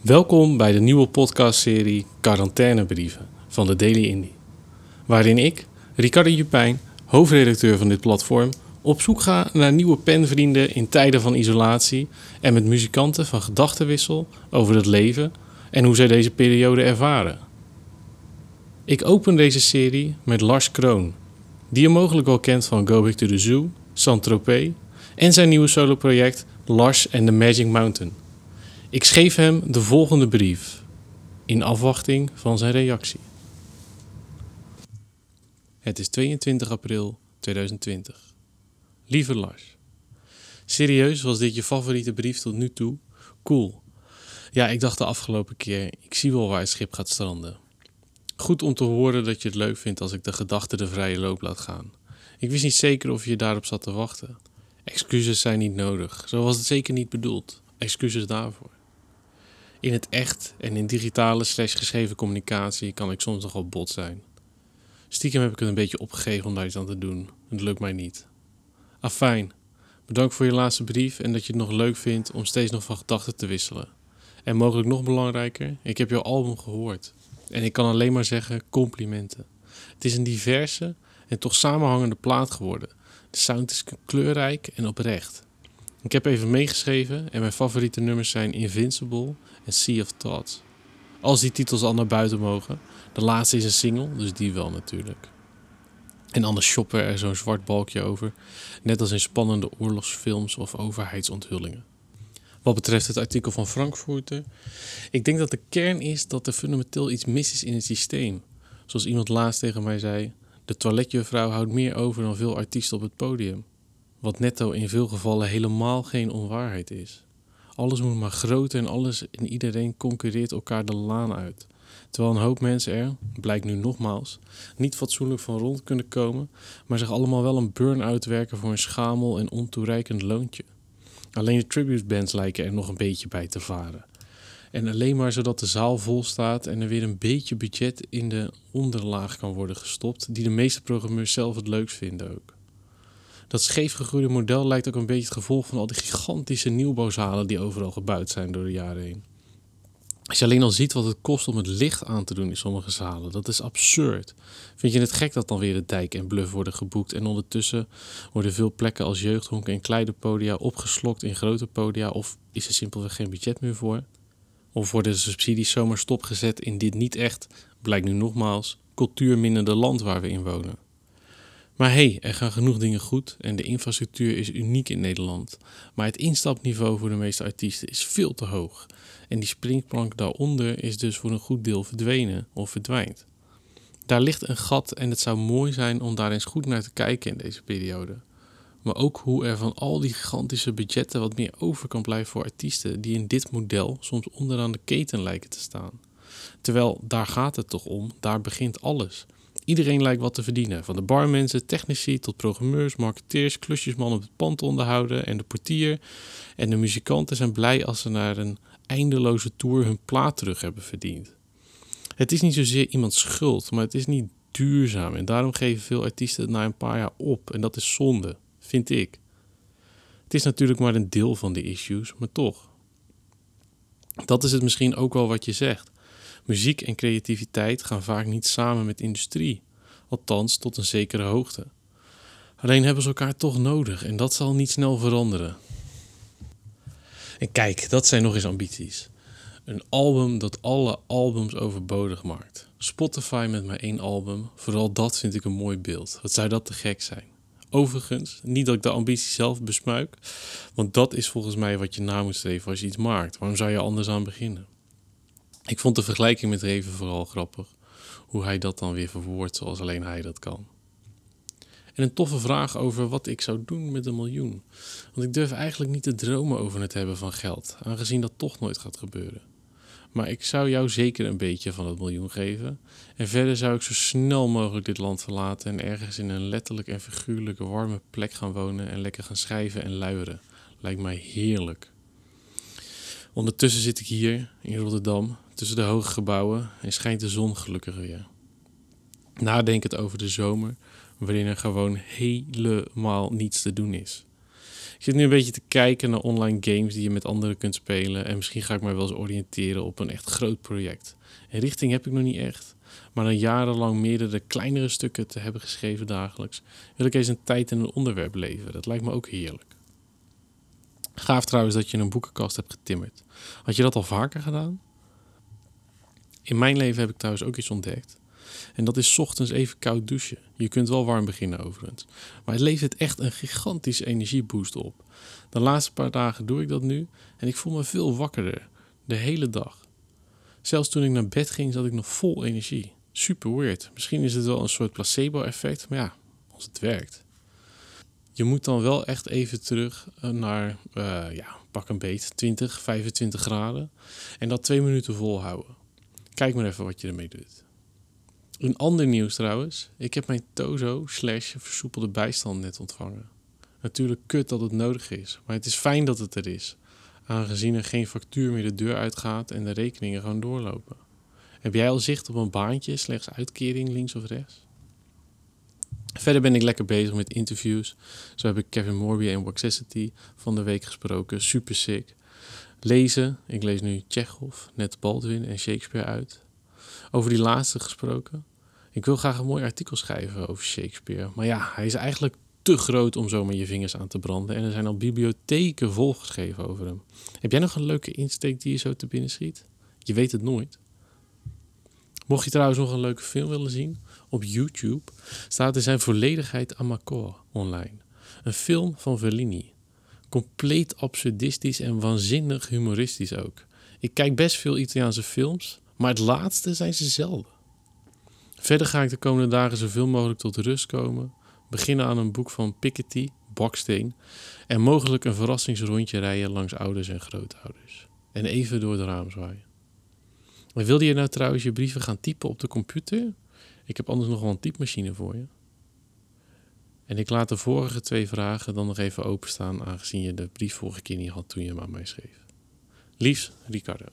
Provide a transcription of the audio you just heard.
Welkom bij de nieuwe podcastserie Quarantainebrieven van de Daily Indie. Waarin ik, Ricardo Jupijn, hoofdredacteur van dit platform, op zoek ga naar nieuwe penvrienden in tijden van isolatie en met muzikanten van gedachtenwissel over het leven en hoe zij deze periode ervaren. Ik open deze serie met Lars Kroon, die je mogelijk wel kent van Go Back to the Zoo, Saint-Tropez en zijn nieuwe soloproject Lars and the Magic Mountain. Ik schreef hem de volgende brief in afwachting van zijn reactie. Het is 22 april 2020. Lieve Lars. Serieus, was dit je favoriete brief tot nu toe? Cool. Ja, ik dacht de afgelopen keer, ik zie wel waar het schip gaat stranden. Goed om te horen dat je het leuk vindt als ik de gedachten de vrije loop laat gaan. Ik wist niet zeker of je daarop zat te wachten. Excuses zijn niet nodig, zo was het zeker niet bedoeld. Excuses daarvoor. In het echt en in digitale slash geschreven communicatie kan ik soms nogal bot zijn. Stiekem heb ik het een beetje opgegeven om daar iets aan te doen. Het lukt mij niet. Afijn, bedankt voor je laatste brief en dat je het nog leuk vindt om steeds nog van gedachten te wisselen. En mogelijk nog belangrijker, ik heb jouw album gehoord. En ik kan alleen maar zeggen complimenten. Het is een diverse en toch samenhangende plaat geworden. De sound is kleurrijk en oprecht. Ik heb even meegeschreven en mijn favoriete nummers zijn Invincible en Sea of Thoughts. Als die titels al naar buiten mogen. De laatste is een single, dus die wel natuurlijk. En anders shoppen er zo'n zwart balkje over, net als in spannende oorlogsfilms of overheidsonthullingen. Wat betreft het artikel van Frankfurter, ik denk dat de kern is dat er fundamenteel iets mis is in het systeem. Zoals iemand laatst tegen mij zei: de toiletjuffrouw houdt meer over dan veel artiesten op het podium. Wat netto in veel gevallen helemaal geen onwaarheid is. Alles moet maar groter en alles en iedereen concurreert elkaar de laan uit. Terwijl een hoop mensen er, blijkt nu nogmaals, niet fatsoenlijk van rond kunnen komen, maar zich allemaal wel een burn-out werken voor een schamel en ontoereikend loontje. Alleen de tribute bands lijken er nog een beetje bij te varen. En alleen maar zodat de zaal vol staat en er weer een beetje budget in de onderlaag kan worden gestopt, die de meeste programmeurs zelf het leukst vinden ook. Dat scheefgegroeide model lijkt ook een beetje het gevolg van al die gigantische nieuwbouwzalen die overal gebouwd zijn door de jaren heen. Als je alleen al ziet wat het kost om het licht aan te doen in sommige zalen, dat is absurd. Vind je het gek dat dan weer de dijk en bluff worden geboekt en ondertussen worden veel plekken als jeugdhonken en kleine podia opgeslokt in grote podia of is er simpelweg geen budget meer voor? Of worden de subsidies zomaar stopgezet in dit niet echt, blijkt nu nogmaals, cultuurminnende land waar we in wonen? Maar hé, hey, er gaan genoeg dingen goed en de infrastructuur is uniek in Nederland. Maar het instapniveau voor de meeste artiesten is veel te hoog. En die springplank daaronder is dus voor een goed deel verdwenen of verdwijnt. Daar ligt een gat en het zou mooi zijn om daar eens goed naar te kijken in deze periode. Maar ook hoe er van al die gigantische budgetten wat meer over kan blijven voor artiesten die in dit model soms onderaan de keten lijken te staan. Terwijl daar gaat het toch om, daar begint alles. Iedereen lijkt wat te verdienen. Van de barmensen, technici tot programmeurs, marketeers, klusjesman op het pand onderhouden en de portier. En de muzikanten zijn blij als ze naar een eindeloze tour hun plaat terug hebben verdiend. Het is niet zozeer iemands schuld, maar het is niet duurzaam. En daarom geven veel artiesten het na een paar jaar op. En dat is zonde, vind ik. Het is natuurlijk maar een deel van de issues, maar toch. Dat is het misschien ook wel wat je zegt. Muziek en creativiteit gaan vaak niet samen met industrie, althans tot een zekere hoogte. Alleen hebben ze elkaar toch nodig en dat zal niet snel veranderen. En kijk, dat zijn nog eens ambities. Een album dat alle albums overbodig maakt. Spotify met maar één album, vooral dat vind ik een mooi beeld. Wat zou dat te gek zijn? Overigens, niet dat ik de ambitie zelf besmuik, want dat is volgens mij wat je na moet streven als je iets maakt. Waarom zou je anders aan beginnen? Ik vond de vergelijking met Reven vooral grappig. Hoe hij dat dan weer verwoordt zoals alleen hij dat kan. En een toffe vraag over wat ik zou doen met een miljoen. Want ik durf eigenlijk niet te dromen over het hebben van geld, aangezien dat toch nooit gaat gebeuren. Maar ik zou jou zeker een beetje van het miljoen geven. En verder zou ik zo snel mogelijk dit land verlaten en ergens in een letterlijk en figuurlijke warme plek gaan wonen en lekker gaan schrijven en luieren. Lijkt mij heerlijk. Ondertussen zit ik hier in Rotterdam tussen de hoge gebouwen en schijnt de zon gelukkig weer. Nadenkend over de zomer, waarin er gewoon helemaal niets te doen is. Ik zit nu een beetje te kijken naar online games die je met anderen kunt spelen. En misschien ga ik mij wel eens oriënteren op een echt groot project. En richting heb ik nog niet echt. Maar na jarenlang meerdere kleinere stukken te hebben geschreven dagelijks, wil ik eens een tijd in een onderwerp leven. Dat lijkt me ook heerlijk. Gaaf trouwens dat je een boekenkast hebt getimmerd. Had je dat al vaker gedaan? In mijn leven heb ik trouwens ook iets ontdekt. En dat is ochtends even koud douchen. Je kunt wel warm beginnen overigens. Maar het levert echt een gigantische energieboost op. De laatste paar dagen doe ik dat nu en ik voel me veel wakkerder. De hele dag. Zelfs toen ik naar bed ging zat ik nog vol energie. Super weird. Misschien is het wel een soort placebo-effect, maar ja, als het werkt. Je moet dan wel echt even terug eh, naar, uh, ja, pak een beet, 20, 25 graden. En dat twee minuten volhouden. Kijk maar even wat je ermee doet. Een ander nieuws trouwens. Ik heb mijn Tozo slash versoepelde bijstand net ontvangen. Natuurlijk kut dat het nodig is, maar het is fijn dat het er is. Aangezien er geen factuur meer de deur uitgaat en de rekeningen gewoon doorlopen. Heb jij al zicht op een baantje, slechts uitkering links of rechts? Verder ben ik lekker bezig met interviews. Zo heb ik Kevin Morby en Waxacity van de week gesproken. Super sick. Lezen. Ik lees nu Chekhov, net Baldwin en Shakespeare uit. Over die laatste gesproken. Ik wil graag een mooi artikel schrijven over Shakespeare. Maar ja, hij is eigenlijk te groot om zo met je vingers aan te branden. En er zijn al bibliotheken volgeschreven over hem. Heb jij nog een leuke insteek die je zo te binnen schiet? Je weet het nooit. Mocht je trouwens nog een leuke film willen zien, op YouTube staat in zijn volledigheid Amakor online. Een film van Fellini. Compleet absurdistisch en waanzinnig humoristisch ook. Ik kijk best veel Italiaanse films, maar het laatste zijn ze zelden. Verder ga ik de komende dagen zoveel mogelijk tot rust komen. Beginnen aan een boek van Piketty, Baksteen. En mogelijk een verrassingsrondje rijden langs ouders en grootouders. En even door het raam zwaaien. En wilde je nou trouwens je brieven gaan typen op de computer? Ik heb anders nog wel een typemachine voor je. En ik laat de vorige twee vragen dan nog even openstaan, aangezien je de brief vorige keer niet had toen je hem aan mij schreef. Liefs, Ricardo.